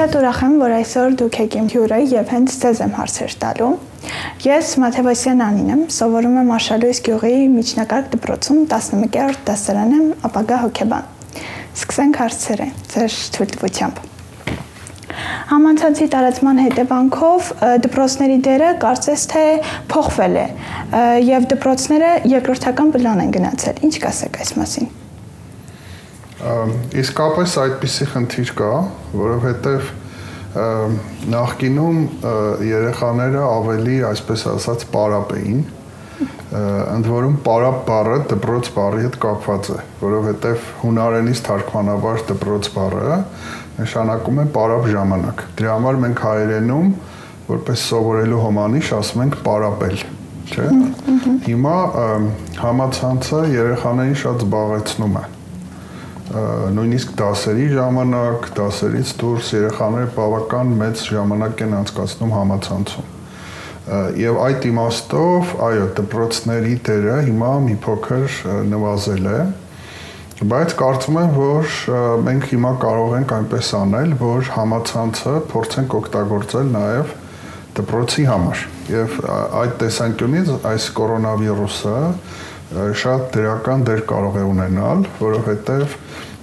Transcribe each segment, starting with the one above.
Շատ ուրախ եմ, որ այսօր դուք եք իմ հյուրը եւ հենց ձեզ եմ հարցեր տալու։ Ես Մաթեոսյան Անին եմ, սովորում եմ Արշալույս գյուղի միջնակարգ դպրոցում 11-րդ դասարան եմ, ապագա հոգեբան։ Սկսենք հարցերը ձեր թույլտվությամբ։ Համանցանցի տարածման հետևանքով դպրոցների դերը կարծես թե փոխվել է եւ դպրոցները երկրորդական պլան են գնացել։ Ինչ կասեք այս մասին։ Իսկապես այդպիսի խնդիր կա, որովհետեւ նախկինում երեխաները ավելի, այսպես ասած, պարապ էին ընդ որում պարապ բառը դպրոց բառի հետ կապված է, որովհետև հունարենից թարգմանաբար դպրոց բառը նշանակում է պարապ ժամանակ։ Դրա համար մենք հայերենում որպես սովորելու հոմանիշ ասում ենք պարապել, չէ՞։ Հիմա համացանցը երեխաներին շատ զբաղեցնում է նույնիսկ դասերի ժամանակ, դասերից դուրս երեխաները բավական մեծ ժամանակ են անցկացնում համացանցում եւ այդ իմաստով, այո, դպրոցների դերը հիմա մի փոքր նվազել է, բայց կարծում եմ, որ մենք հիմա կարող ենք այնպես անել, որ համացանցը փորձենք օգտագործել նաեւ դպրոցի համար։ Եվ այդ տեսանկյունից այս կորոնավիրուսը շատ դրական դեր կարող է ունենալ, որովհետեւ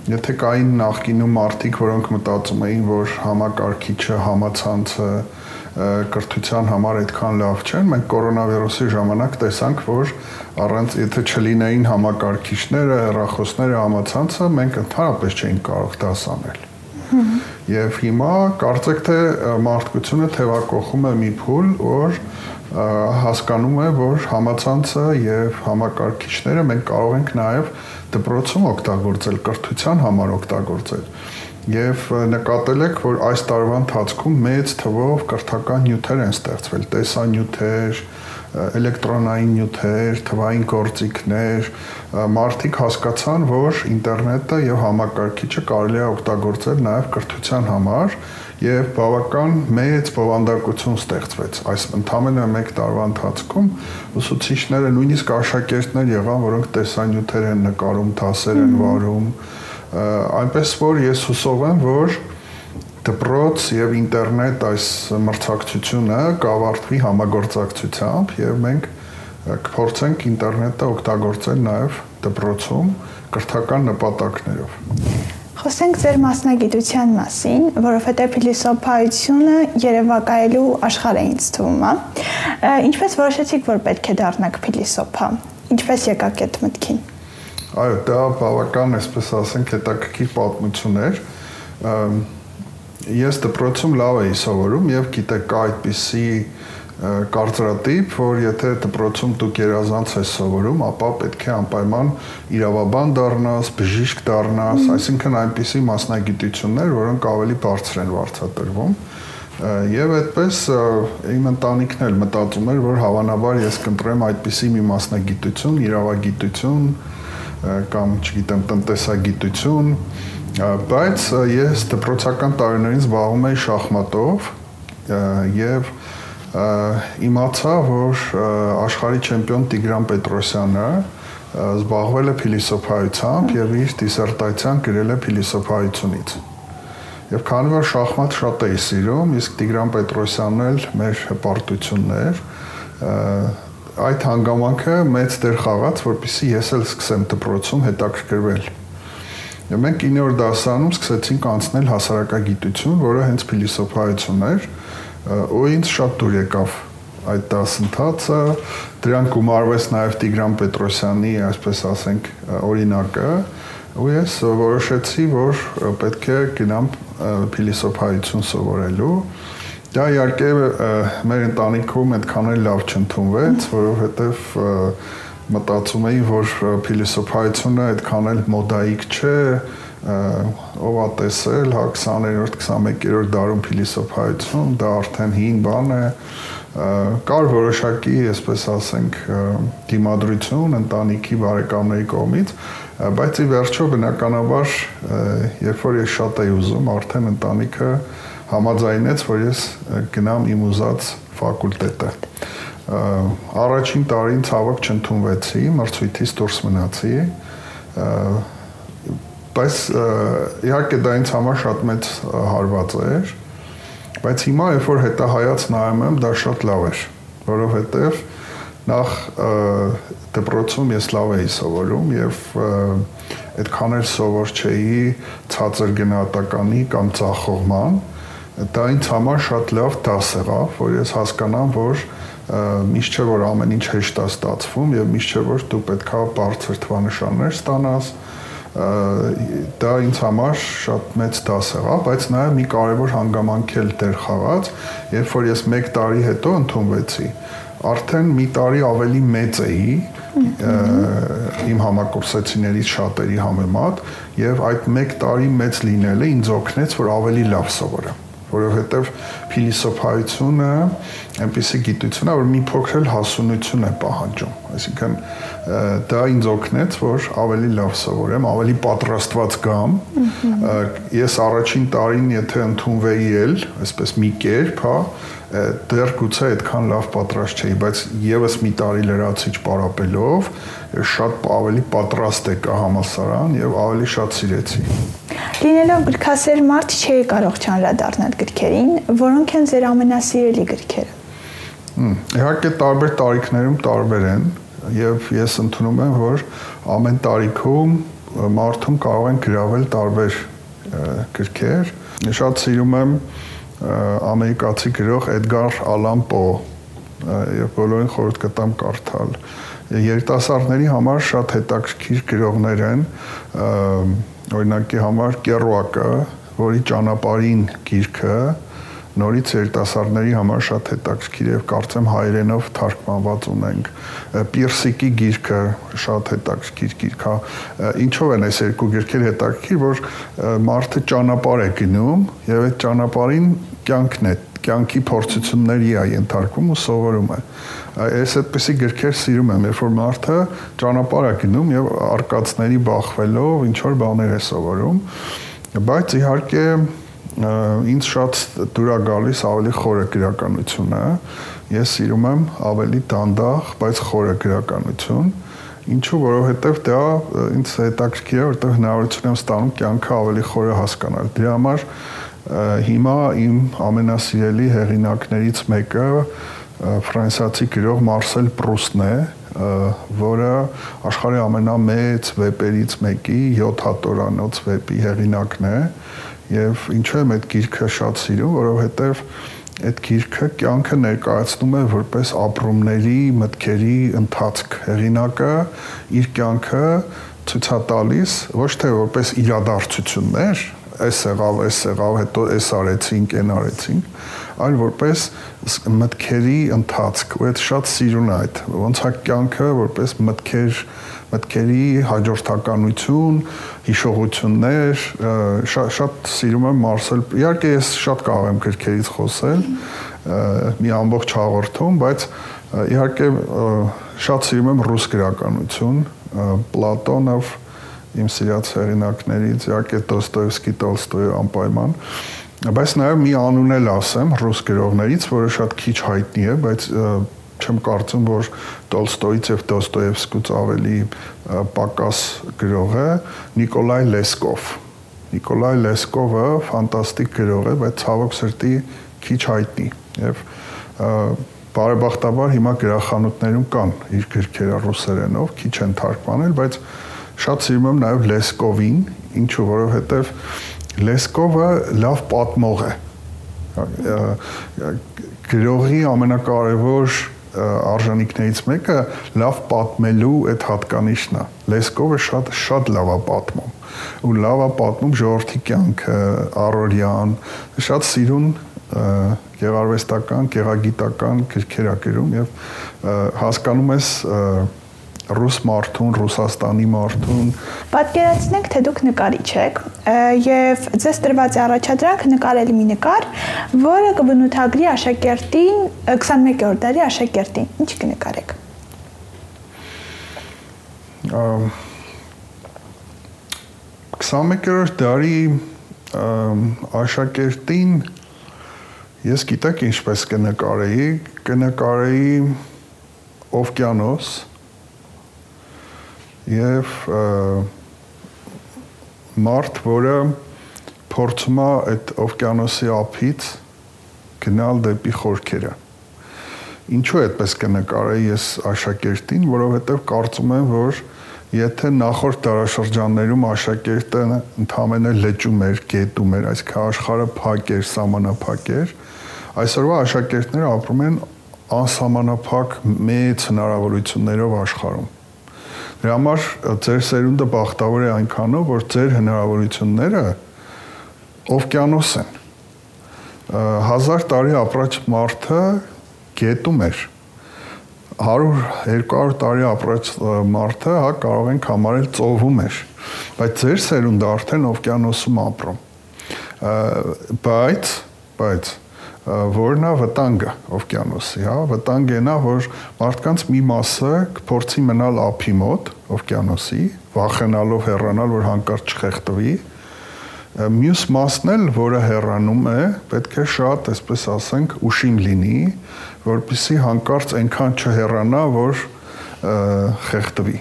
եթե կային նախկինում մարդիկ, որոնք մտածում էին, որ համակարգիչը, համացանցը, կրթության համար այդքան լավ չեն։ Մենք կորոնավիրուսի ժամանակ տեսանք, որ առանց եթե չլինեին համակարգիչները, հեռախոսները, համացանցը, մենք ընդհանրապես չէինք կարող դա անել։ Եվ հիմա կարծեք թե մարդկությունը թևակողում է մի փուլ, որ հասկանում է, որ համացանցը եւ համակարգիչները մենք կարող ենք նաեւ դպրոցում օգտագործել, կրթության համար օգտագործել եւ նկատել եք, որ այս տարվա ընթացքում մեծ թվով կրթական նյութեր են ստեղծվել, տեսանյութեր, էլեկտրոնային նյութեր, թվային գործիքներ, մարդիկ հասկացան, որ ինտերնետը եւ համակարգիչը կարելի է օգտագործել նաեւ կրթության համար եւ բավական մեծ բովանդակություն ստեղծվեց։ Այս ընդամենը 1 տարվա ընթացքում ուսուցիչները նույնիսկ աշակերտներ եղան, որոնք տեսանյութեր են նկարում, դասեր են վարում, այնպես որ ես հուսով եմ, որ դպրոց եւ ինտերնետ այս մրցակցությունը կավարտվի համագործակցությամբ եւ մենք կփորձենք ինտերնետը օգտագործել նաեւ դպրոցում կրթական նպատակներով։ Խոսենք ձեր մասնագիտության մասին, որովհետև փիլիսոփայությունը երևակայելու աշխարհ է ինձ թվում, հա։ Ինչպես որոշեցիք, որ պետք է դառնաք փիլիսոփա։ Ինչպես եկաք այդ մտքին։ Այո, դա բավական, այսպես ասենք, հետաքրքիր պատմություն էր։ Ես դպրոցում լավ էի սովորում եւ գիտեք, այդպիսի կարծրատիպ, որ եթե դպրոցում դուք երազանց ես սովորում, ապա պետք է անպայման իրավաբան դառնաս, բժիշկ դառնաս, այսինքն այնպիսի մասնագիտություններ, որոնք ավելի բարձր են վարձատրվում։ Եվ այդպես իմ ընտանիքն էլ մտածում էր, որ հավանաբար ես կընտրեմ այդպիսի մի մասնագիտություն, իրավագիտություն, կամ, չգիտեմ, տնտեսագիտություն, բայց ես դպրոցական տարիներին զբաղվում էի շախմատով եւ իմացա, որ աշխարհի չեմպիոն Տիգրան Պետրոսյանը զբաղվել է փիլիսոփայությամբ եւ իր դիսերտացիան գրել է փիլիսոփայությունից։ Եվ քանի որ շախմատ շատ էի սիրում, իսկ Տիգրան Պետրոսյանն էլ մեր հպարտություններ այդ հանգամանքը մեծ դեր խաղաց, որpիսի ես էլ սկսեմ դպրոցում հետաքրքրվել։ Եվ մենք 9-րդ դասարանում սկսեցինք անցնել հասարակագիտություն, որը հենց փիլիսոփայություն էր, ու ինձ շատ դուր եկավ այդ դասընթացը, դրան գումարվեց նաև Տիգրան Պետրոսյանի, այսպես ասենք, օրինակը, ու ես որոշեցի, որ պետք է գնամ փիլիսոփայություն սովորելու Դա իհարկե մեր ընտանիքում այդքան էլ լավ չընդունվեց, որովհետև մտածում էի, որ փիլիսոփայությունը այդքան էլ մոդայիկ չէ, ով ա տեսել, հա 20-րդ, 21-րդ դարում փիլիսոփայություն, դա արդեն հին բան է, կար որոշակի, այսպես ասենք, դիմադրություն ընտանիքի բարեկամների կողմից, բայց ի վերջո բնականաբար, երբ որ ես շատ էի ուզում, արդեն ընտանիքը համաձայնեց, որ ես գնամ իմ ուզած ֆակուլտետը։ Առաջին տարին ցավոք չընդունվեցի, մրցույթից դուրս մնացի։ Բայց իհարկե դա ինձ համար շատ մեծ հարված էր Բայց հիմա երբ որ հետահայաց նայում եմ, դա շատ լավ էր, որովհետև նախ դպրոցում ես լավ էի սովորում եւ այդքան էլ սովոր չէի ցածր գնահատականի կամ ցախողման դա ինձ համար շատ լավ դաս եղավ, որ ես հասկանամ, որ միշտ չէ որ ամեն ինչ հեշտ է ստացվում եւ միշտ չէ որ դու պետքա բարձր թվանշաններ ստանաս դա ինձ համար շատ մեծ դաս եղավ, բայց նաև մի կարևոր հանգամանք էլ դեր խաղաց, երբ որ ես 1 տարի հետո ընդունվեցի, արդեն մի տարի ավելի մեծ էի իմ համակուրսեցիներից շատերի համեմատ եւ այդ 1 տարի մեծ լինելը ինձ օգնեց որ ավելի լավ սովորեմ որովհետև փիլիսոփայությունը այնպիսի գիտություն է, որ մի փոքր էլ հասունություն է պահանջում։ Այսինքն դա ինձ օգնեց, որ ավելի լավ սովորեմ, ավելի պատրաստված գամ։ Ես առաջին տարին, եթե ընդունվեի էլ, այսպես մի կերպ, հա, դեռ գուցե այդքան լավ պատրաստ չէի, բայց եւս մի տարի լրացիչ պարապելով շատ ավելի պատրաստ եկա համասարան եւ ավելի շատ սիրեցի։ Լինելով գրքասեր մարդ չէի կարող չանդրադառնալ գրքերին, որոնք են ձեր ամենասիրելի գրքերը։ Իհարկե տարբեր տարիքներում տարբեր են եւ ես ընդունում եմ, որ ամեն տարիքում մարդում կարող են գրավել տարբեր գրքեր։ Շատ սիրում եմ ամերիկացի գրող Էդգար Ալան Պո եւ բոլորին խորհուրդ կտամ կարդալ։ Երիտասարդների համար շատ հետաքրքիր գրողներ են, օրինակի համար Կերուակը, որի ճանապարհին գիրքը նորից երիտասարդների համար շատ հետաքրքիր եւ կարծեմ հայերենով թարգմանված ունենք։ Պիրսիկի գիրքը շատ հետաքրքիր գիրք է։ Ինչով են այս երկու գիրքերը հետաքրքիր, որ մարդը ճանապարհ է գնում եւ այդ ճանապարհին կյանքն է, կյանքի փորձությունների է ենթարկվում ու սովորում է։ Այս այդպիսի գրքեր սիրում եմ, երբ որ մարդը ճանապարհ է գնում եւ արկածների բախվելով ինչ որ բաներ է սովորում։ Բայց իհարկե ինձ շատ դուր է գալիս ավելի խորը գրականությունը։ Ես սիրում եմ ավելի դանդաղ, բայց խորը գրականություն։ Ինչու, որովհետև դա ինձ հետաքրքիր է, որովհետև հնարավորություն եմ ստանում կյանքը ավելի խորը հասկանալ։ Դրա համար հիմա իմ ամենասիրելի հեղինակներից մեկը ֆրանսիացի գրող Մարսել Պրուստն է, որը աշխարհի ամենամեծ վեպերից մեկի 7 հատորանոց վեպի հեղինակն է եւ ինչու եմ այդ գիրքը շատ սիրում, որովհետեւ այդ գիրքը կյանքը ներկայացնում է որպես ապրումների, մտքերի ընթացք։ Հեղինակը իր կյանքը ցույց է տալիս ոչ թե որպես իրադարձություններ, այս եղավ, այս եղավ, հետո այս արեցինք, այն արեցինք, այլ որպես մտքերի ընթացք, ու այդ շատ սիրուն է այդ, ոնց է կյանքը որպես մտքեր, մտքերի հաջորդականություն, հիշողություններ, շատ շատ սիրում եմ Մարսել։ Իհարկե ես շատ կարող եմ գրքերից խոսել, մի ամբողջ հաղորդում, բայց իհարկե շատ սիրում եմ ռուս գրականություն, Պլատոնով, իմ սիրած հեղինակներից, իհարկե Դոստոևսկի, Տոլստոյը անպայման, բայց նաև մի անուն էլ ասեմ ռուս գրողներից, որը շատ քիչ հայտնի է, բայց չեմ կարծում, որ Տոլստոյից եւ Դոստոևսկուց ավելի պակաս գրող է Նիկոլայ Լեսկով։ Նիկոլայ Լեսկովը ֆանտաստիկ գրող է, բայց ցավոք սրտի քիչ հայտնի եւ բարեբախտաբար հիմա գրախանութներում կան իր գրքերը ռուսերենով, քիչ են թարգմանել, բայց շատ սիրում եմ նաև Լեսկովին, ինչու որովհետև Լեսկովը լավ պատմող է։ Գրողի ամենակարևոր արժանինքներից մեկը լավ պատմելու այդ հատկանիշն է։ Լեսկովը շատ շատ լավ է պատմում ու լավ է պատմում ժողովրդի կյանքը, առօրյան, շատ սիրուն գեղարվեստական, գեղագիտական գրքեր ա գրում եւ հասկանում ես ռուս մարդուն, Ռուսաստանի մարդուն։ Պատկերացնենք, թե դուք նկարիչ եք եւ ձեզ տրված է առաջադրանք նկարել մի նկար, որը կբնութագրի աշակերտին 21-րդ դարի աշակերտին։ Ինչ կնկարեք։ 21-րդ դարի աշակերտին ես գիտեք ինչպես կնկարեի, կնկարեի օվկիանոս, եւ մարդ, որը փորձում է այդ օվկիանոսի ափից գնալ դեպի խորքերը։ Ինչու այդպես կնկարեի ես աշակերտին, որովհետև կարծում եմ, որ եթե նախորդ դարաշրջաններում աշակերտը ընդհանրապես լճում էր, գետում էր, այսքան աշխարհը փակ էր, սահմանափակ էր, այսօրվա աշակերտները ապրում են անսահմանափակ մեծ հնարավորություններով աշխարհում։ Դրա համար ձեր սերունդը բախտավոր է այնքանով, որ ձեր հնարավորությունները օվկիանոս են։ Հազար տարի ապրած մարդը գետում էր 100-200 տարի ապրած մարդը հա կարող ենք համարել ծովում էր բայց ձեր սերունդը արդեն օվկիանոսում ապրում բայց բայց որն է վտանգը օվկիանոսի, հա, վտանգը նա, որ մարդկանց մի մասը կփորձի մնալ ափի մոտ օվկիանոսի, վախենալով հեռանալ, որ հանկարծ չխեղդվի, մյուս մասն էլ, որը հեռանում է, պետք է շատ, այսպես ասենք, ուշիմ լինի, որpիսի հանկարծ այնքան չհեռանա, որ խեղդվի։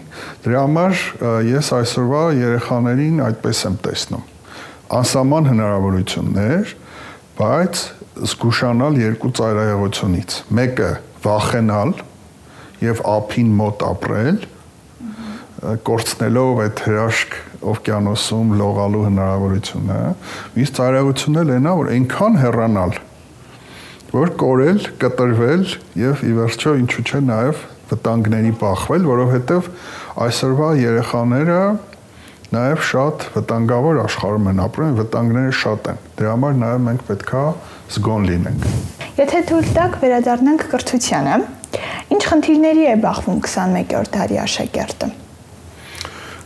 Դրա համար ես այսօրվա երեխաներին այդպես եմ տեսնում։ Անսահման հնարավորություններ, բայց զգուշանալ երկու ծայրահեղությունից։ Մեկը վախենալ եւ ափին մոտ ապրել, կորցնելով այդ հրաշք օվկիանոսում լողալու հնարավորությունը, մյուս ծայրահեղությունն էլ այնա, որ այնքան հեռանալ, որ կորել, կտրվել եւ ի վերջո ինչու՞ չէ նաեւ վտանգների բախվել, որովհետեւ այսօրվա երեխաները նաև շատ վտանգավոր աշխարհում են ապրում, վտանգները շատ են։ Դրա համար նաև մենք պետքա զգոն լինենք։ Եթե թույլ տաք վերադառնանք կրթությանը, ինչ խնդիրների է բախվում 21-րդ դարի աշակերտը։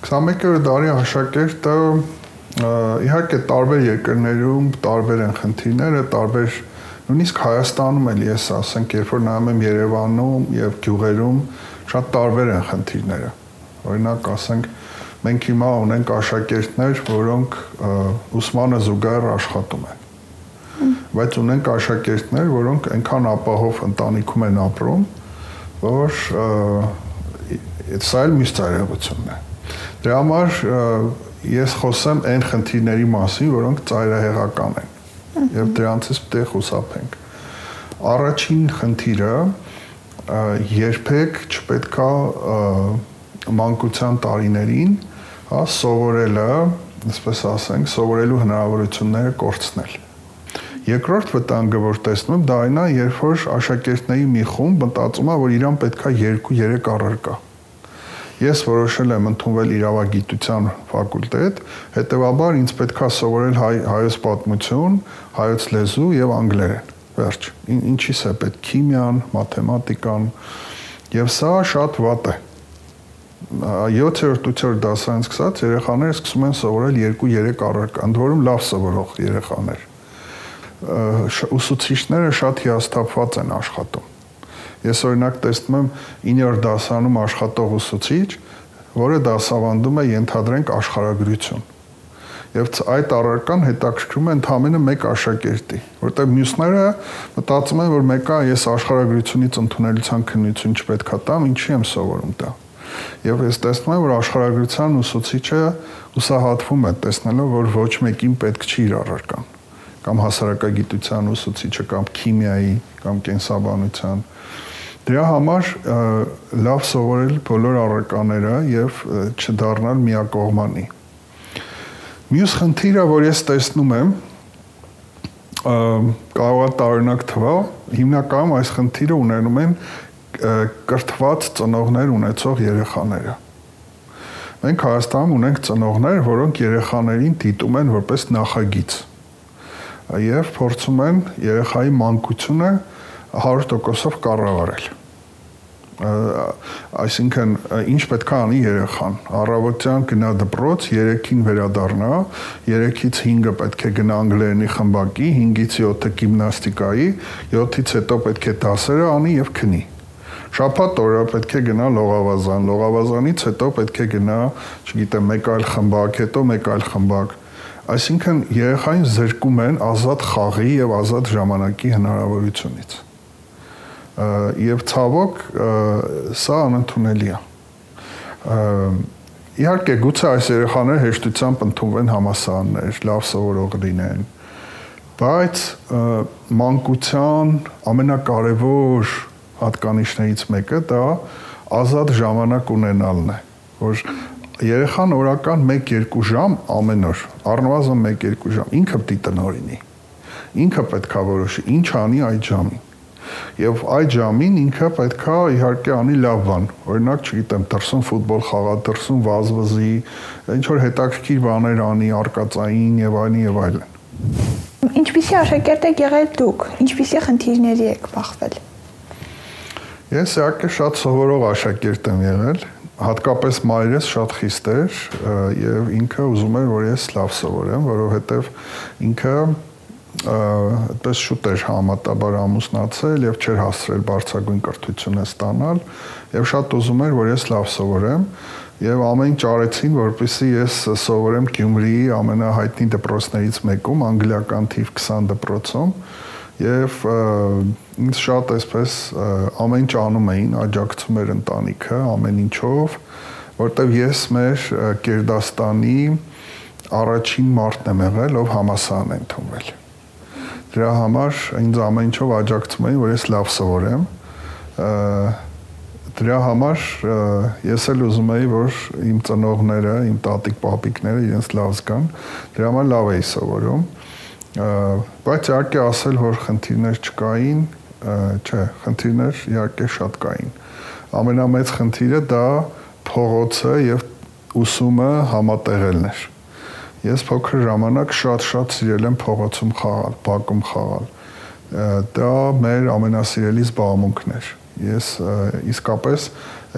21-րդ դարի աշակերտը իհարկե տարբեր երկրներում տարբեր են խնդիրները, տարբեր նույնիսկ Հայաստանում էլ ես ասենք, երբ որ նայում եմ Երևանում եւ գյուղերում, շատ տարբեր են խնդիրները։ Օրինակ ասենք, մենք հիմա ունենք աշակերտներ, որոնք ուսմանը զուգահեռ աշխատում են։ Բայց ունենք աշակերտներ, որոնք այնքան ապահով ընտանիքում են ապրում, որ սա էլ միշտ ծայրահեղությունն է։ Դրա համար ես խոսեմ այն խնդիրների մասին, որոնք ծայրահեղական են եւ դրանցից պետք է խուսափենք։ Առաջին խնդիրը երբեք չպետքա մանկության տարիներին հա սովորելը, այսպես ասենք, սովորելու հնարավորությունները կորցնել։ Երկրորդ վտանգը, որ տեսնում դա այն է, երբ որ աշակերտների մի խումբ մտածում է, որ իրան պետքա 2-3 առարկա։ Ես որոշել եմ ընդունվել իրավագիտության ֆակուլտետ, հետեւաբար ինձ պետքա սովորել հայ, հայոց պատմություն, հայոց լեզու եւ անգլերեն։ Վերջ։ Ինչի՞ս է պետք քիմիան, մաթեմատիկան, եւ սա շատ վատ է 7-րդ 8-րդ դասարանից սկսած երեխաները սկսում են սովորել 2-3 առարկ, ընդ որում լավ սովորող երեխաներ։ Ուսուցիչները շատ հիասթափված են աշխատում։ Ես օրինակ տեսնում եմ 9-րդ դասարանում աշխատող ուսուցիչ, որը դասավանդում է ենթադրենք աշխարհագրություն եւ այդ առարկան հետաքրքրում է ընդամենը մեկ աշակերտի, որտեղ մյուսները մտածում են, որ մեկը ես աշխարհագրությունից ընդունելության քննություն չպետքա տամ, ինչի եմ սովորում դա։ Եվ ես տեսնում եմ, որ աշխարհագրության ուսուցիչը ուսահատվում է, տեսնելով, որ ոչ մեկին պետք չի իր առարկան կամ հասարակագիտության ուսուցիչը կամ քիմիայի կամ կենսաբանության դրա համար լավ սովորել բոլոր առարկաները եւ չդառնալ միակողմանի մյուս խնդիրը որ ես տեսնում եմ կարող է տարօրինակ թվալ հիմնականում այս խնդիրը ունենում են կրթված ծնողներ ունեցող երեխաները։ Մենք Հայաստանում ունենք ծնողներ, որոնք երեխաներին դիտում են որպես նախագիծ եւ փորձում են երեխայի մանկությունը 100%-ով կառավարել այսինքն ինչ պետք է անի երեխան առավոտյան գնա դպրոց 3-ին վերադառնա 3-ից 5-ը պետք է գնա անգլերենի խմբակի 5-ից 7-ը գիմնաստիկայի 7-ից հետո պետք է դասերը անի եւ քնի Շաբաթ օրը պետք է գնա լողավազան, լողավազանից հետո պետք է գնա, չգիտեմ, մեկ այլ խմբակ, հետո մեկ այլ խմբակ։ Այսինքն երեխային զրկում են ազատ խաղի եւ ազատ ժամանակի հնարավորությունից։ Եվ ցավոք սա անընդունելի է։ Իհարկե, գուցե այս երեխաները հեշտությամբ ընդունվեն համասարաններ, լավ սովորող լինեն, Բայց մանկության ամենակարևոր հատկանիշներից մեկը դա ազատ ժամանակ ունենալն է, որ երեխան օրական 1-2 ժամ ամեն օր, առնվազն 1-2 ժամ ինքը է տնորինի։ Ինքը պետքա որոշի ինչ անի այդ ժամին։ Եվ այդ ժամին ինքը պետքա իհարկե անի լավ բան։ Օրինակ, չգիտեմ, դրսում ֆուտբոլ խաղա, դրսում վազվզի, ինչ որ հետաքրքիր բաներ անի, արկածային եւ այլն եւ այլն։ Ինչպիսի աշակերտ եք եղել դուք։ Ինչպիսի խնդիրների եք բախվել։ Ես իհարկե շատ սովորող աշակերտ եմ եղել, հատկապես մայրս շատ խիստ էր եւ ինքը ուզում էր որ ես լավ սովորեմ, որովհետեւ ինքը այդպես շուտ էր համատաբար ամուսնացել եւ չէր հասցրել բարձրագույն կրթությունը ստանալ եւ շատ ուզում էր որ ես լավ սովորեմ եւ ամեն ինչ արեցին որպեսզի ես սովորեմ Գյումրիի ամենահայտնի դպրոցներից մեկում անգլիական թիվ 20 դպրոցում եւ ինձ շատ այսպես ամեն ինչ անում էին, աջակցում էր ընտանիքը ամեն ինչով, որտեվ ես մեր Կերդաստանի առաջին մարդն եմ եղել, ով համասարան է ընդունվել։ Դրա համար ինձ ամեն ինչով աջակցում էին, որ ես լավ սովորեմ։ Դրա համար ես էլ ուզում էի, որ իմ ծնողները, իմ տատիկ, պապիկները իրենց լավ զգան։ Դրա համար լավ էի սովորում բայց իհարկե ասել, որ խնդիրներ չկային, չէ, խնդիրներ իհարկե շատ կային։ Ամենամեծ խնդիրը դա փողոցը եւ ուսումը համատեղելն էր։ Ես փոքր ժամանակ շատ-շատ սիրել եմ փողոցում խաղալ, բակում խաղալ։ Դա մեր ամենասիրելի զբաղմունքն էր։ Ես իսկապես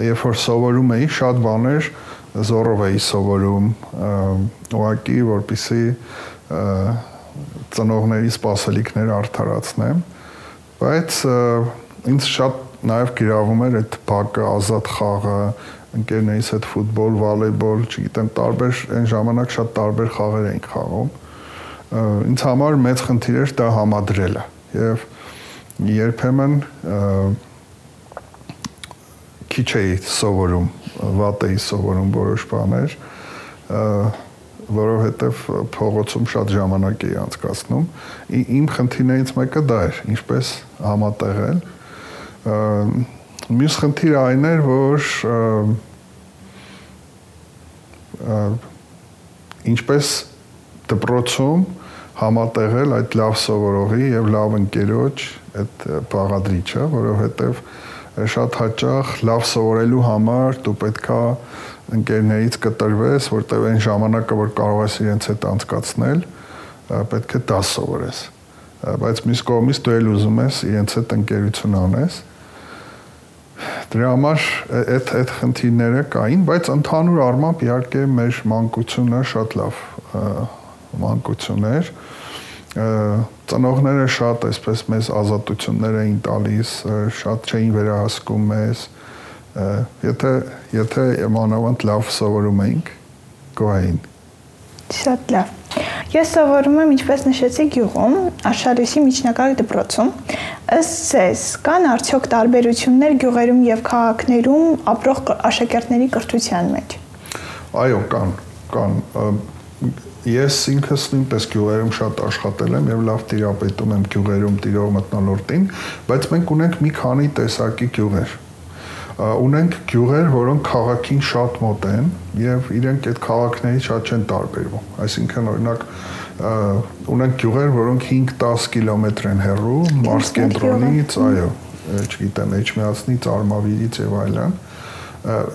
երբ որ սովորում էի, շատ բաներ զորով էի սովորում, ուղղակի որպիսի ծնողների սպասելիքները արդարացնեմ, բայց ինձ շատ նաև գրավում էր այդ բակը, ազատ խաղը, ընկերներից հետ ֆուտբոլ, վոլեյբոլ, չգիտեմ, տարբեր այն ժամանակ շատ տարբեր խաղեր էինք խաղում։ Ինձ համար մեծ խնդիր էր դա համադրելը եւ երբեմն քիչ էի սովորում, վատ էի սովորում որոշ բաներ, որովհետև փողոցում շատ ժամանակ էի անցկացնում։ Իմ խնդիրներից մեկը դա էր, ինչպես համատեղել։ Մյուս խնդիրը այն էր, որ ինչպես դպրոցում համատեղել այդ լավ սովորողի եւ լավ ընկերոջ այդ բաղադրիչը, որովհետեւ շատ հաճախ լավ սովորելու համար դու պետքա ընկերներից կտրվես, որտեղ այն ժամանակը, որ կարող ես իրենց հետ անցկացնել, պետք է դա սովորես։ Բայց մյուս կողմից դու էլ ուզում ես իրենց հետ ընկերություն անես։ Դրա համար այդ այդ խնդիրները կային, բայց ընդհանուր առմամբ իհարկե մեր մանկությունը շատ լավ մանկություն էր ծնողները շատ այսպես մեզ ազատություններ էին տալիս, շատ չէին վերահսկում մեզ, Եթե եթե մանավանդ լավ սովորում էինք, գոհային։ Շատ լավ։ Ես սովորում եմ, ինչպես նշեցի, գյուղում, Աշալույսի միջնակարգ դպրոցում։ Ըստ ձեզ, կան արդյոք տարբերություններ գյուղերում եւ քաղաքներում ապրող աշակերտների կրթության մեջ։ Այո, կան, կան։ Ես ինքս նույնպես գյուղերում շատ աշխատել եմ եւ լավ տիրապետում եմ գյուղերում տիրող մտնոլորտին, բայց մենք ունենք մի քանի տեսակի գյուղեր ունենք գյուղեր, որոնք քաղաքին շատ մոտ են եւ իրենք այդ քաղաքներից շատ չեն տարբերվում։ Այսինքն օրինակ ունենք գյուղեր, որոնք 5-10 կիլոմետր են հեռու մարզ կենտրոնից, այո, չգիտեմ, Էջմիածնից, Արմավիրից եւ այլն։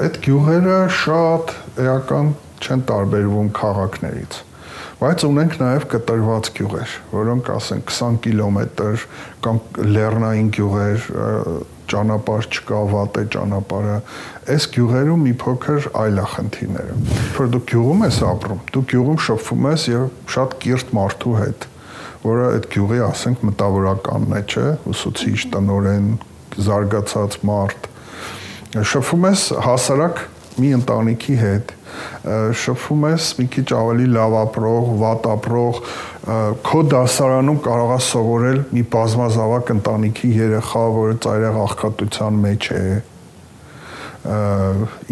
Այդ գյուղերը շատ էական չեն տարբերվում քաղաքներից բայց ունենք նաև կտրված գյուղեր, որոնք ասենք 20 կիլոմետր կամ լեռնային գյուղեր, ճանապարհ չկա, վատ է ճանապարհը, այս գյուղերում մի փոքր այլ է խնդիրները։ Որ դու գյուղում ես ապրում, դու գյուղում շփվում ես եւ շատ կիրթ մարդու հետ, որը այդ գյուղի, ասենք, մտավորականն է, չէ, ուսուցիչ, տնորեն, զարգացած մարդ։ Շփվում ես հասարակ մի ընտանիքի հետ շփվում ես մի քիչ ավելի լավ ապրող, վատ ապրող, քո դասարանում կարող ես սովորել մի բազմազավակ ընտանիքի երեխա, որը ծայրեղ աղքատության մեջ է։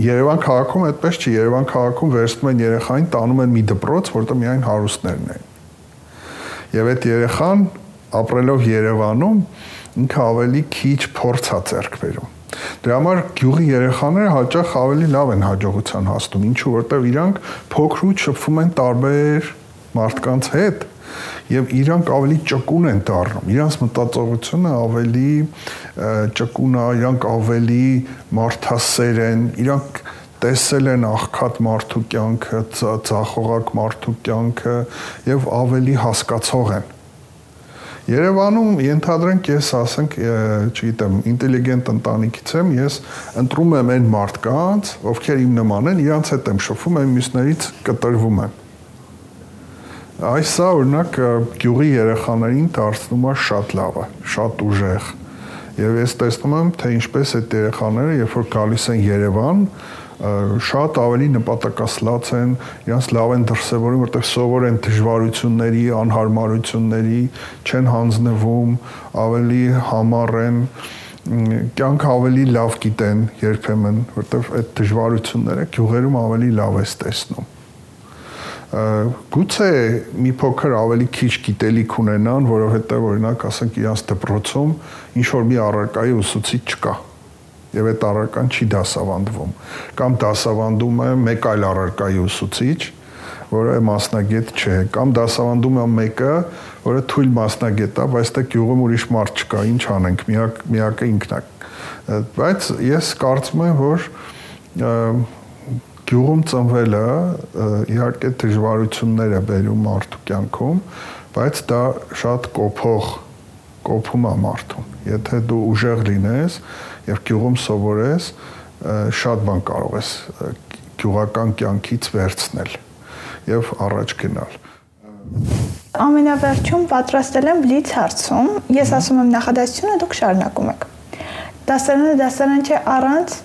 Երևան քաղաքում այդպես չի, Երևան քաղաքում վերցնում են երեխային, տանում են մի դպրոց, որտեղ միայն հարուստներն են։ Եվ այդ երեխան ապրելով Երևանում ինքը ավելի քիչ փորձ է ձեռք բերում։ Դրա համար գյուղի երեխաները հաճախ ավելի լավ են հաջողության հասնում, ինչու որտեվ իրանք փոքրուց շփվում են տարբեր մարդկանց հետ եւ իրանք ավելի ճկուն են դառնում։ Իրանց մտածողությունը ավելի ճկուն է, իրանք ավելի մարդասեր են, իրանք տեսել են աղքատ մարդու կյանքը, ցախողակ մարդու կյանքը եւ ավելի հասկացող են։ Երևանում ենթադրենք ես ասենք, չգիտեմ, ինտելիգենտ ընտանիքից եմ, ես ընտրում եմ այն մարդկանց, ովքեր իմ նման են, իրանց հետ եմ շփվում, այն մյուսներից կտրվում եմ։ Այսա օրինակ գյուղի երեխաներին դարձնում է շատ լավը, շատ ուժեղ։ Եվ ես տեսնում եմ, թե ինչպես այդ երեխաները, երբ որ գալիս են Երևան, շատ ավելի նպատակասլաց են, իրանց լավ են դրսևորում, որտեղ սովոր են դժվարությունների, անհարմարությունների, չեն հանձնվում, ավելի համառ են, կյանք ավելի լավ գիտեն երբեմն, որտեղ այդ դժվարությունները գյուղերում ավելի լավ ես տեսնում գուցե մի փոքր ավելի քիչ գիտելիք ունենան, որովհետև օրինակ ասենք իրանց դպրոցում ինչ որ մի առարկայի ուսուցիչ չկա եւ այդ առարկան չի դասավանդվում կամ դասավանդում է մեկ այլ առարկայի ուսուցիչ որը մասնագետ չէ կամ դասավանդում է մեկը որը թույլ մասնագետ է բայց դա գյուղում ուրիշ մարդ չկա ինչ անենք միակ միակը ինքն է բայց ես կարծում եմ որ գյուղում ծնվելը իհարկե դժվարություններ է բերում մարդու կյանքում բայց դա շատ կոփող կոփում է մարդուն եթե դու ուժեղ լինես եւ գյուղում սովորես շատ բան կարող ես գյուղական կյանքից վերցնել եւ առաջ գնալ ամենավերջում պատրաստել եմ բլից հարցում ես ասում եմ նախադասությունը դուք շարունակում եք դասարանը դասարան չէ առանց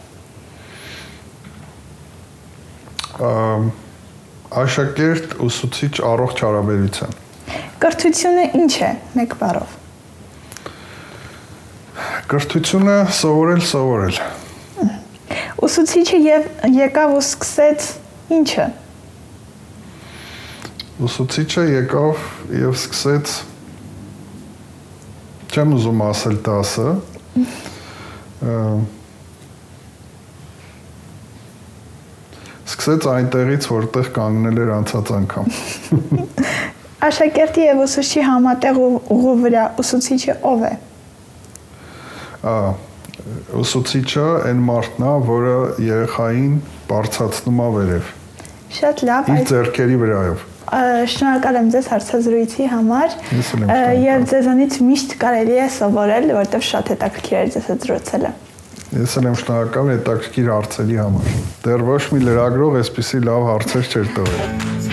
աշակերտ ուսուցիչ առողջ հարաբերության կրթությունը ինչ է մեկ բառով Կրթությունը սովորել, սովորել։ Ուսուցիչը եւ եկավ ու սկսեց ինչը։ Ուսուցիչը եկավ եւ սկսեց չեմ ուզում ասել տասը սկսեց այնտեղից որտեղ կանգնել էր անցած անգամ Աշակերտի եւ ուսուցչի համատեղ ուղու վրա ուսուցիչը ով է ուսուցիչը այն մարդն է, որը երեխային բարձացնում է վերև։ Շատ լավ։ Իր ձեռքերի վրայով։ Շնորհակալ եմ ձեզ հարցազրույցի համար։ Եվ ձեզանից միշտ կարելի է սովորել, որովհետև շատ հետաքրքիր է ձեզ զրուցելը։ Ես եմ շնորհակալ հետաքրքիր հարցերի համար։ Դեռ ոչ մի լրագրող այսպեսի լավ հարցեր չէր տվել։